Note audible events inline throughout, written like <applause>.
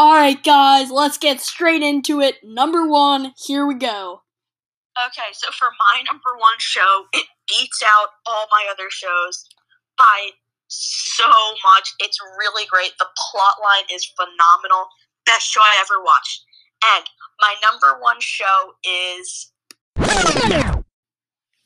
Alright, guys, let's get straight into it. Number one, here we go. Okay, so for my number one show, it beats out all my other shows by so much. It's really great. The plot line is phenomenal. Best show I ever watched. And my number one show is.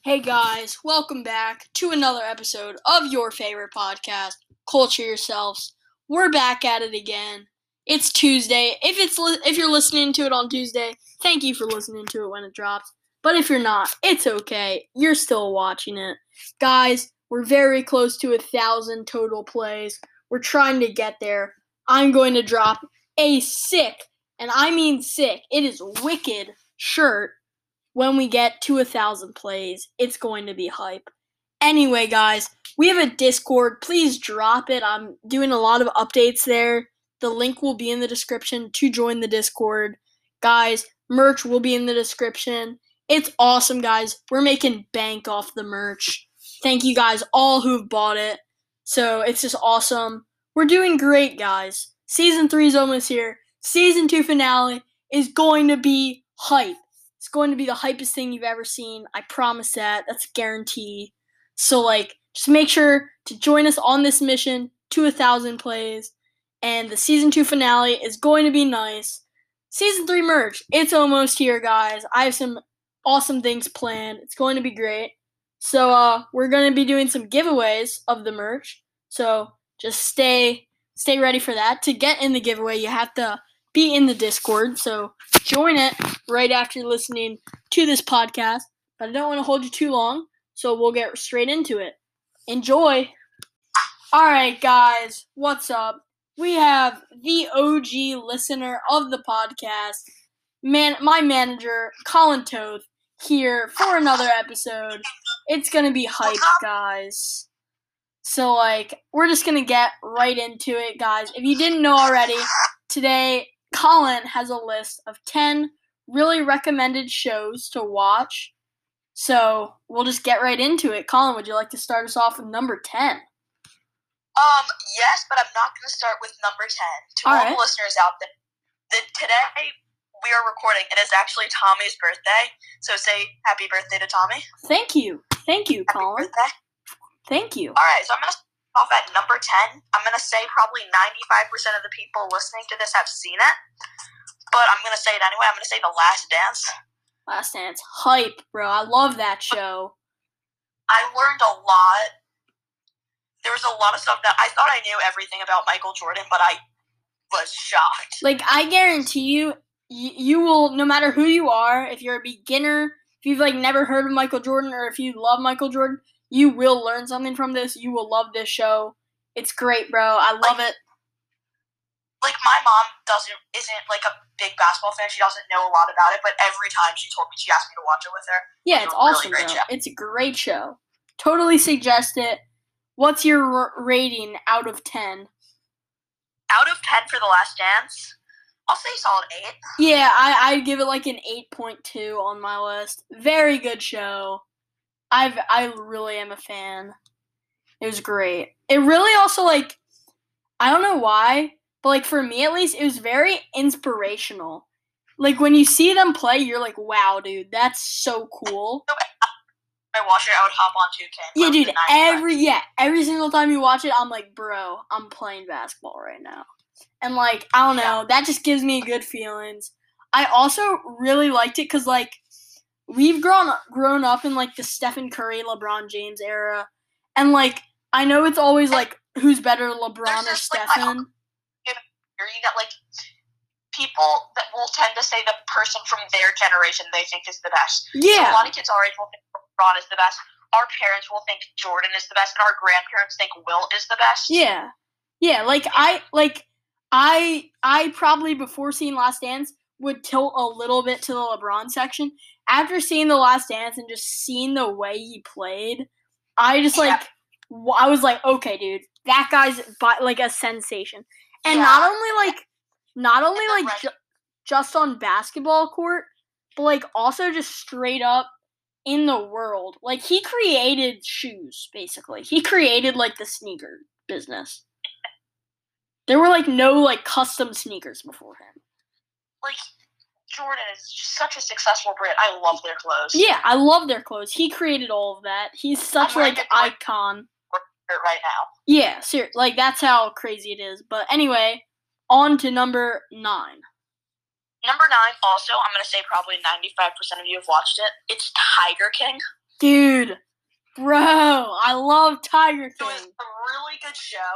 Hey guys, welcome back to another episode of your favorite podcast, Culture Yourselves. We're back at it again. It's Tuesday. If it's li- if you're listening to it on Tuesday, thank you for listening to it when it drops. But if you're not, it's okay. You're still watching it. Guys, we're very close to a thousand total plays. We're trying to get there. I'm going to drop a sick, and I mean sick, it is wicked shirt when we get to a thousand plays. It's going to be hype. Anyway, guys, we have a Discord. Please drop it. I'm doing a lot of updates there. The link will be in the description to join the Discord. Guys, merch will be in the description. It's awesome, guys. We're making bank off the merch. Thank you guys all who've bought it. So it's just awesome. We're doing great, guys. Season 3 is almost here. Season 2 finale is going to be hype. It's going to be the hypest thing you've ever seen. I promise that. That's a guarantee. So, like, just make sure to join us on this mission to a thousand plays. And the season two finale is going to be nice. Season three merch, it's almost here, guys. I have some awesome things planned. It's going to be great. So, uh, we're going to be doing some giveaways of the merch. So, just stay stay ready for that. To get in the giveaway, you have to be in the Discord. So, join it right after listening to this podcast. But I don't want to hold you too long, so we'll get straight into it. Enjoy. All right, guys, what's up? We have the OG listener of the podcast, man, my manager, Colin Toth, here for another episode. It's gonna be hype, guys. So, like, we're just gonna get right into it, guys. If you didn't know already, today Colin has a list of 10 really recommended shows to watch. So, we'll just get right into it. Colin, would you like to start us off with number 10? Um, yes, but I'm not going to start with number 10. To all, All right. the listeners out there, the, today we are recording. It is actually Tommy's birthday. So say happy birthday to Tommy. Thank you. Thank you, Happy Colin. birthday. Thank you. All right, so I'm going to start off at number 10. I'm going to say probably 95% of the people listening to this have seen it. But I'm going to say it anyway. I'm going to say The Last Dance. Last Dance. Hype, bro. I love that show. I learned a lot. There was a lot of stuff that I thought I knew everything about Michael Jordan, but I was shocked. Like, I guarantee you, you, you will, no matter who you are, if you're a beginner, if you've, like, never heard of Michael Jordan, or if you love Michael Jordan, you will learn something from this. You will love this show. It's great, bro. I love it. like my mom doesn't isn't like a big basketball fan. She doesn't know a lot about it, but every time she told me she asked me to watch it with her. Yeah, It's it's a really awesome, great show. It's a great show. Totally suggest it. What's your r- rating out of 10? Out of ten for the last dance, I'll say solid eight. Yeah, I I'd give it like an eight point two on my list. Very good show. I've I really am a fan. It was great. It really also like I don't know why, but like for me at least, it was very inspirational. Like when you see them play, you're like, wow, dude, that's so cool. I watch it, I would hop on 2K. Yeah, dude. the 95. Every yeah, every single time you watch it, I'm like, bro, I'm playing basketball right now, and like, I don't know, that just gives me good feelings. I also really liked it because like, we've grown grown up in like the Stephen Curry, LeBron James era, and like, I know it's always like, who's better, LeBron or like, Stephen? You got like people that will tend to say the person from their generation they think is the best. So a lot of kids age will LeBron is the best. Our parents will think Jordan is the best, and our grandparents think Will is the best. Yeah. Yeah, like I like I I probably before seeing Last Dance would tilt a little bit to the LeBron section. After seeing the Last Dance and just seeing the way he played, I just Yeah. like I was like, okay, dude, that guy's like a sensation. And Yeah. not only like not only like ju- just on basketball court, but like also just straight up in the world. Like he created shoes basically. He created like the sneaker business. There were like no like custom sneakers before him. Like Jordan is such a successful brand. I love their clothes. Yeah, I love their clothes. He created all of that. He's such like icon. Right now. Yeah, ser- like that's how crazy it is. But anyway, on to number nine. Number nine, also, I'm gonna say probably 95% of you have watched it. It's Tiger King. Dude, bro, I love Tiger King. It was a really good show.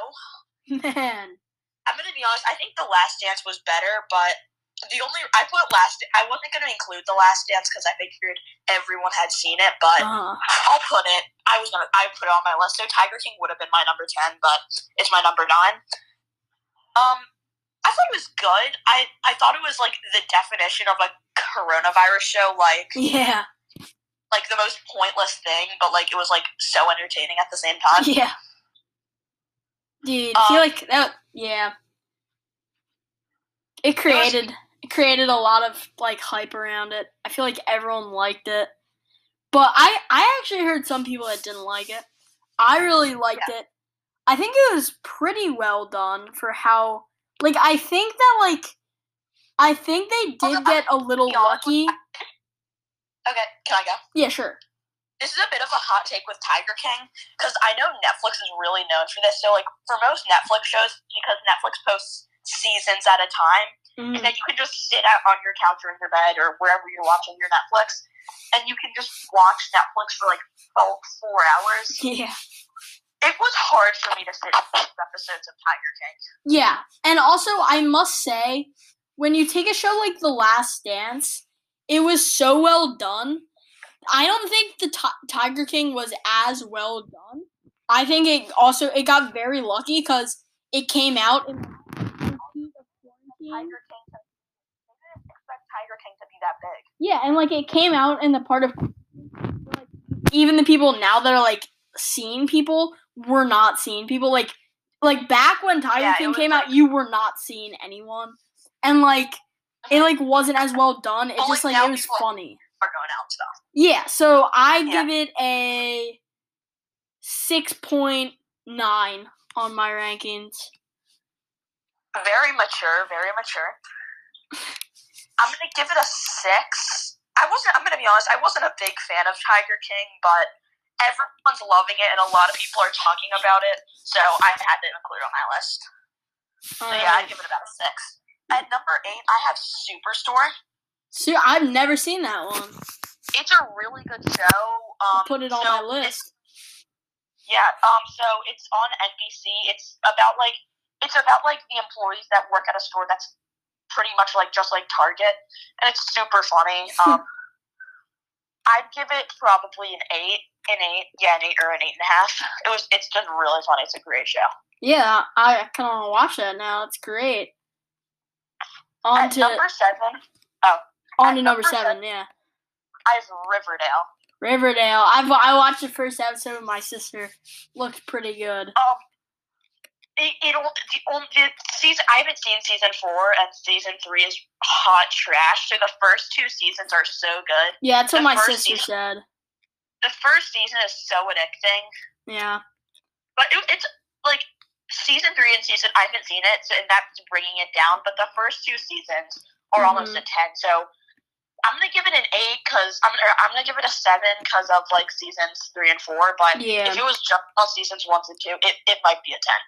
Man, I'm gonna be honest. I think The Last Dance was better, but the only I put Last. I wasn't gonna include The Last Dance because I figured everyone had seen it, but uh, I'll put it. I was gonna. I put it on my list. So Tiger King would have been my number ten, but it's my number nine. Um, I thought it was good. I I thought it was like the definition of a coronavirus show, like yeah, like the most pointless thing, but like it was like so entertaining at the same time. <laughs> yeah. Dude, I feel Um, like that. Yeah, it created it created a lot of like hype around it. I feel like everyone liked it, but I I actually heard some people that didn't like it. I really liked it. I think it was pretty well done for how like I think that like I think they <laughs> did get a little be honest with lucky. Okay, can I go? Yeah, sure. this is a bit of a hot take with Tiger King because I know Netflix is really known for this. So, like, for most Netflix shows, because Netflix posts seasons at a time, Mhm. is that you can just sit out on your couch or in your bed or wherever you're watching your Netflix, and you can just watch Netflix for like four, four hours. <laughs> Yeah. It was hard for me to sit through episodes of Tiger King. Yeah, and also I must say, when you take a show like The Last Dance, it was so well done. I don't think the Ti- Tiger King was as well done. I think it also it got very lucky because it came out in the heat of quarantine. Tiger King. I Tiger King to be that big. Yeah, and like it came out in the part of like, even the people now that are like seeing people were not seeing people like like back when Tiger Yeah, King came out you were not seeing anyone and like it like wasn't as well done it just like, like it was funny Are going out stuff. yeah so I Yeah. give it a 6.9 on my rankings Very mature, very mature. I'm gonna give it a six. I wasn't. I'm gonna be honest. I wasn't a big fan of Tiger King, but everyone's loving it, and a lot of people are talking about it. So I had to include it on my list. So yeah, I'd give it about a six. At number eight, I have Superstore. so I've never seen that one It's a really good show. Um, put it on so my list Yeah. Um. So it's on NBC. It's about like it's about like the employees that work at a store that's pretty much like just like Target, and it's super funny. <laughs> Um. I'd give it probably an eight, an eight, yeah, an eight or an eight and a half. It was, it's just really funny. It's a great show. Yeah, I kind of want to watch that now. It's great. On At to number seven, Oh, on to number number seven. Yeah, I have Riverdale. Riverdale. I've I watched the first episode with my sister. Looked pretty good. Um, it, it the, only- the season I haven't seen season four, and season three is hot trash. So the first two seasons are so good. Yeah, that's what The my sister season- said. The first season is so addicting, Yeah, but it, it's like season three and season I haven't seen it, so and that's bringing it down. But the first two seasons are almost Mhm. a ten. So I'm gonna give it an eight because I'm or I'm gonna give it a seven because of like seasons three and four. But Yeah. if it was just on seasons one and two, it, it might be a ten.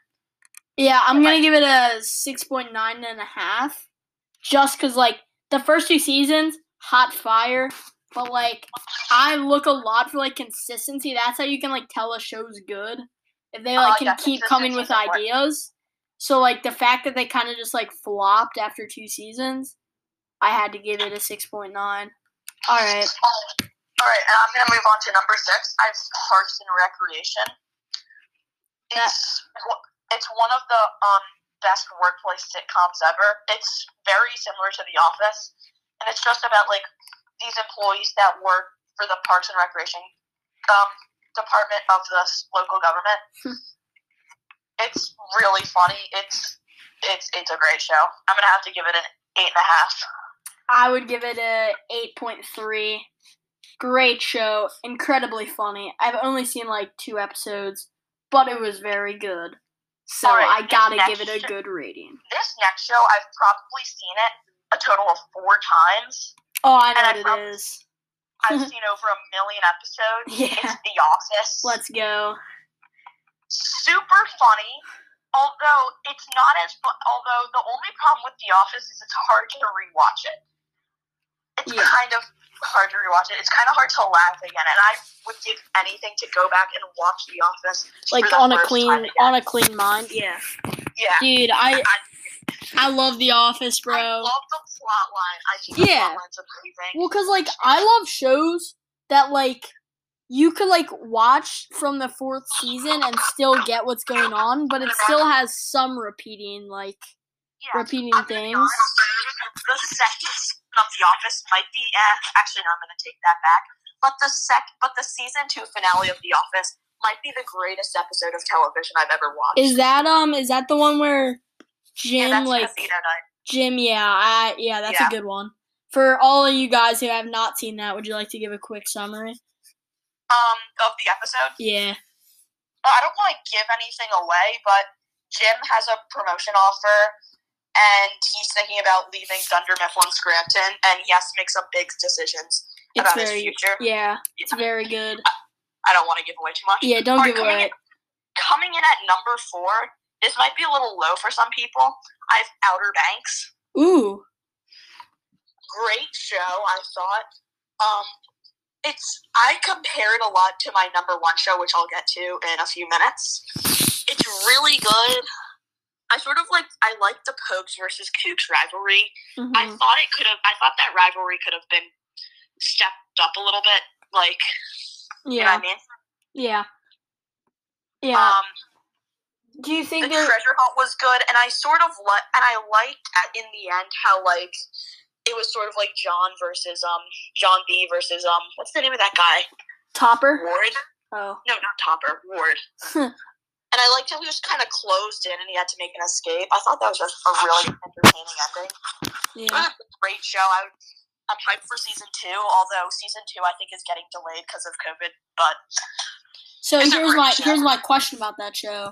Yeah. I'm gonna give it a six point nine and a half, just cause like the first two seasons, hot fire. But like, I look a lot for like consistency. That's how you can like tell a show's good if they like Oh, can yeah, keep coming with ideas. So like the fact that they kind of just like flopped after two seasons, I had to give it a six point nine. All right. All right, and I'm gonna move on to number six. I have Parks and Recreation. That- It's one- it's one of the um best workplace sitcoms ever. It's very similar to The Office, and it's just about like these employees that work for the Parks and Recreation um department of the local government. Hmm. it's really funny. It's it's it's a great show. I'm gonna have to give it an eight and a half. I would give it a 8.3. Great show, incredibly funny. I've only seen like two episodes, but it was very good. So Alright, I gotta give it a good rating. This next show, I've probably seen it a total of four times. Oh, I And know what it is. I've <laughs> seen over a million episodes. Yeah. It's The Office. Let's go. Super funny. Although it's not as fun. Although the only problem with The Office is it's hard to rewatch it. It's Yeah. kind of hard to rewatch it. It's kind of hard to laugh again, and I would give anything to go back and watch The Office Like on a clean on a clean mind. Yeah. Yeah. Dude, I I, I love The Office, I bro. love the plot line. I think the Yeah. plot line's amazing. Well, cause like I love shows that like you could like watch from the fourth season and still get what's going on, but it still has some repeating like yeah. repeating I'm things. honest, The second season of The Office might be. Eh, actually, no. I'm going to take that back. But the sec, but the season two finale of The Office might be the greatest episode of television I've ever watched. Is that um is that the one where yeah, Jim that's like Jim? Yeah, I yeah, that's Yeah. a good one. For all of you guys who have not seen that, would you like to give a quick summary? Um, of the episode. Yeah. Uh, I don't want to give anything away, but Jim has a promotion offer, and he's thinking about leaving Dunder Mifflin Scranton, and he has to make some big decisions It's about his very future. yeah, it's very good. I don't want to give away too much. Yeah, don't give coming away. in, coming in at number four. This might be a little low for some people. I have Outer Banks. Ooh. Great show, I thought. Um, it's I compare it a lot to my number one show, which I'll get to in a few minutes. It's really good. I sort of like I like the Pogues versus Kooks rivalry. I mhm. thought it could have. I thought that rivalry could have been stepped up a little bit. Like, you know Yeah. I mean? Yeah. Yeah. Um, Do you the think there? treasure hunt was good, and I sort of like, and I liked at, in the end how like it was sort of like John versus um John B versus um what's the name of that guy Topper? Ward? Oh. No, not Topper Ward. <laughs> and I liked how he was kind of closed in, and he had to make an escape. I thought that was just a really entertaining ending. Yeah. Great show. I would, I'm hyped for season two, although season two I think is getting delayed because of COVID. But So here's my show. here's my question about that show.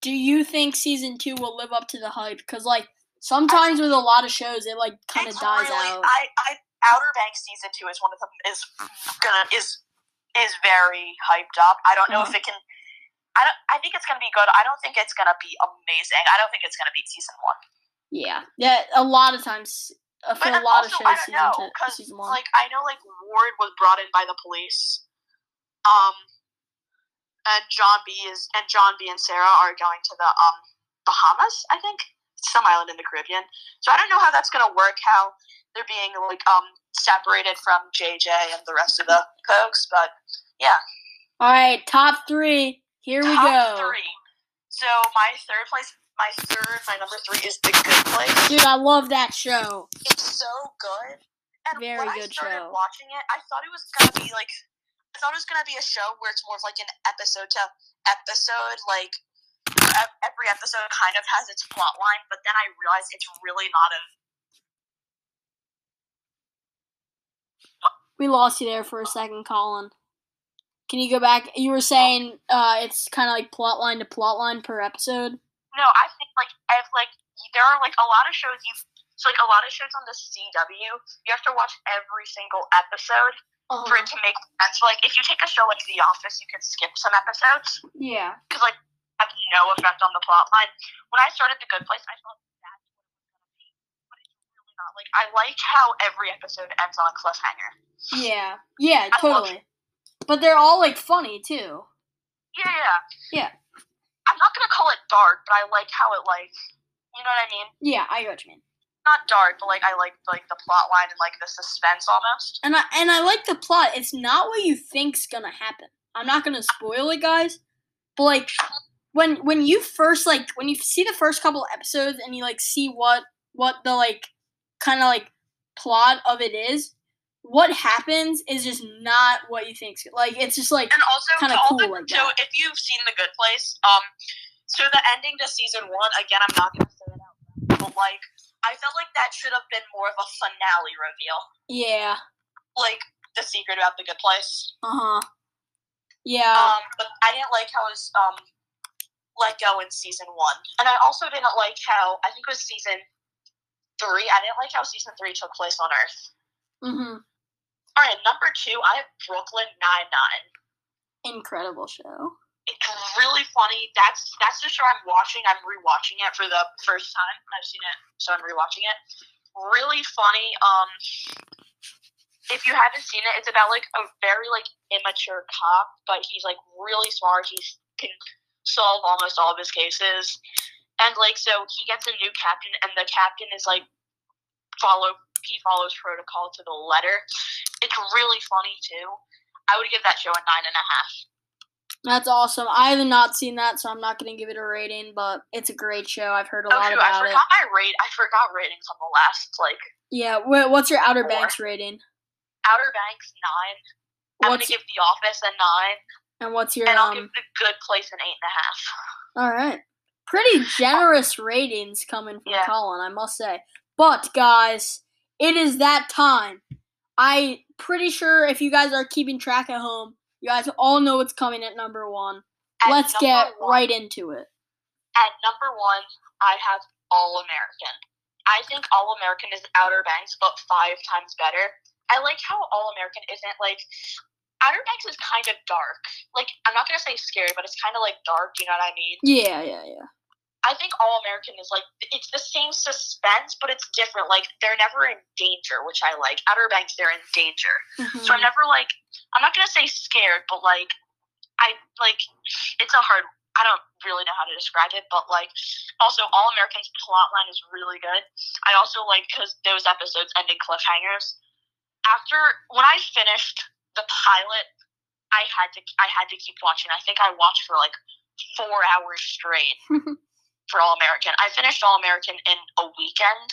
Do you think season two will live up to the hype? Because like sometimes with a lot of shows, it like kind of dies really, out. I, I Outer Banks season two is one of them is gonna is is very hyped up. I don't know Uh-huh. if it can. I don't. I think it's gonna be good. I don't think it's gonna be amazing. I don't think it's gonna be season one. yeah. Yeah. A lot of times, uh, for But a lot also, of I shows, don't season know because like I know like Ward was brought in by the police. Um, and John B is and John B and Sarah are going to the um Bahamas. I think some island in the Caribbean. So I don't know how that's gonna work. How they're being like um separated from JJ and the rest of the folks, but yeah. All right, top three. Here we top go. three. So my third place, my third, my number three is The Good Place. Dude, I love that show. It's so good. And Very when good I started show. watching it, I thought it was gonna be like, I thought it was gonna be a show where it's more of like an episode to episode, like every episode kind of has its plot line. But then I realized it's really not a. We lost you there for a second, Colin. Can you go back? You were saying uh, it's kind of like plot line to plot line per episode. No, I think like I've like there are like a lot of shows you. So like a lot of shows on the CW, you have to watch every single episode Uh-huh. for it to make sense. Like if you take a show like The Office, you can skip some episodes. Yeah. because like have no effect on the plot line. When I started The Good Place, I thought that's what it was gonna be, but it's really not. Like I like how every episode ends on a cliffhanger. Yeah. Yeah, I totally. But they're all like funny too. Yeah, yeah. Yeah. I'm not gonna call it dark, but I like how it like, you know what I mean? Yeah, I get what you mean. Not dark, but like I like like the plot line and like the suspense almost. And I and I like the plot. It's not what you think's gonna happen. I'm not gonna spoil it, guys. But like when when you first like when you see the first couple episodes and you like see what what the like kind of like plot of it is, what happens is just not what you think. Like it's just like And also, Kinda cool the, like so that. if you've seen The Good Place, um, so the ending to season one, again, I'm not gonna say it out loud, but like I felt like that should have been more of a finale reveal. yeah, like the secret about the good place. uh huh, yeah, Um, but I didn't like how his um let go in season one. And I also didn't like how I think it was season three. I didn't like how season three took place on Earth. Mm-hmm. All right, number two, I have Brooklyn Nine Nine. Incredible show. It's really funny. That's that's the show I'm watching. I'm rewatching it for the first time. I've seen it, so I'm rewatching it. Really funny. Um, if you haven't seen it, it's about like a very like immature cop, but he's like really smart. He can solve almost all of his cases, and like so he gets a new captain, and the captain is like follow he follows protocol to the letter. It's really funny too. I would give that show a nine and a half. That's awesome. I have not seen that, so I'm not going to give it a rating, but it's a great show. I've heard a Oh lot shoot, I about it. forgot my rate. I forgot ratings on the last like Yeah, wh- what's your Outer Four. Banks rating? Outer Banks nine. I'm gonna give The Office a nine, and what's your and I'll give um? The Good Place an eight and a half. All right, pretty generous ratings coming from Yeah. Colin, I must say. But guys, it is that time. I pretty sure if you guys are keeping track at home, you guys all know what's coming at number one. At Let's number get one- right into it. At number one, I have All American. I think All American is Outer Banks, but five times better. I like how All American isn't like Outer Banks is kind of dark. Like I'm not gonna say scary, but it's kind of like dark. You know what I mean? Yeah, yeah, yeah. I think All American is like it's the same suspense, but it's different. Like they're never in danger, which I like. Outer Banks, they're in danger. Mm-hmm. So I'm never like I'm not gonna say scared, but like I like it's a hard I don't really know how to describe it, but like also All Americans plot line is really good. I also like because those episodes end in cliffhangers. After when I finished the pilot, I had to I had to keep watching. I think I watched for like four hours straight <laughs> for All American. I finished All American in a weekend.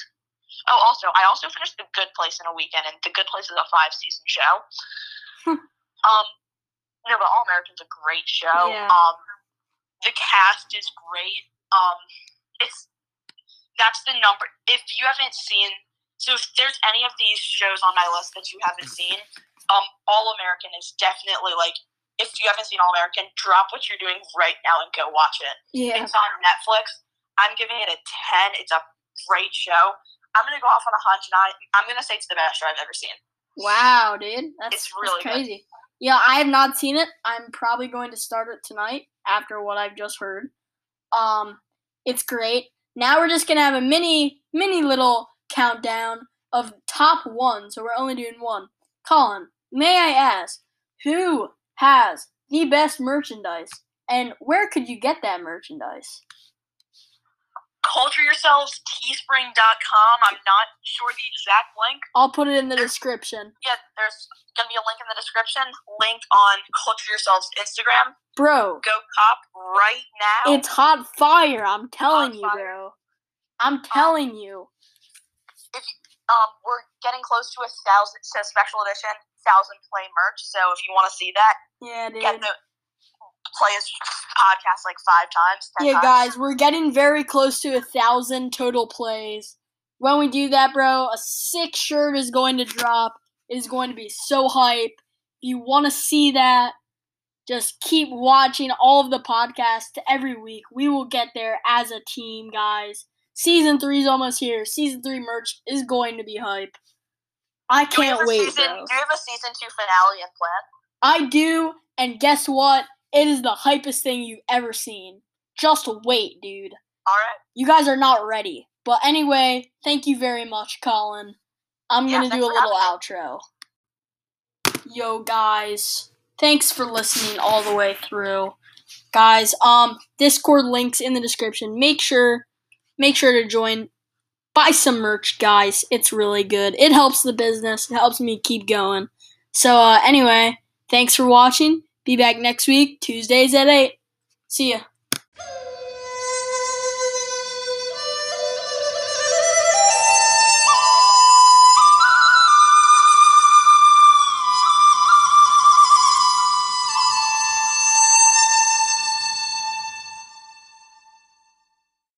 Oh, also, I also finished The Good Place in a weekend, and The Good Place is a five season show. um, no, but All American's a great show. Yeah. Um, the cast is great. Um, it's that's the number. If you haven't seen, so if there's any of these shows on my list that you haven't seen, um, All American is definitely like. If you haven't seen All American, drop what you're doing right now and go watch it. yeah. It's on Netflix. I'm giving it a 10. It's a great show. I'm going to go off on a hunch, and I, I'm going to say it's the best show I've ever seen. Wow, dude, that's, It's that's really good. crazy. Yeah, I have not seen it. I'm probably going to start it tonight after what I've just heard. Um, it's great. Now we're just gonna have a mini, mini little countdown of top one. So we're only doing one. Colin, may I ask who has the best merchandise, and where could you get that merchandise? Culture yourselves, teespring.com. I'm not sure the exact link. I'll put it in the description. Yeah, there's going to be a link in the description. Link on Culture Yourselves Instagram. Bro, Go cop right now. it's hot fire. I'm telling you, bro. I'm telling you. If, um, we're getting close to a thousand. Says special edition, thousand play merch. So if you want to see that, Yeah, dude. get the play his podcast like five times. Yeah, times. guys, we're getting very close to a thousand total plays. When we do that, bro, a sick shirt is going to drop. It is going to be so hype. If you want to see that, just keep watching all of the podcasts every week. We will get there as a team, guys. Season three is almost here. Season three merch is going to be hype. I Do we have can't wait, season, bro. Do you have a season two finale in plan? I do, and guess what? It is the hypest thing you've ever seen. Just wait, dude. All right. You guys are not ready. But anyway, thank you very much, Colin. I'm Yeah, gonna do a little outro. Yo, guys, thanks for listening all the way through, guys. Um, Discord links in the description. Make sure, make sure to join. Buy some merch, guys. It's really good. It helps the business. It helps me keep going. So, uh, anyway, thanks for watching. Be back next week, Tuesdays at eight. See ya.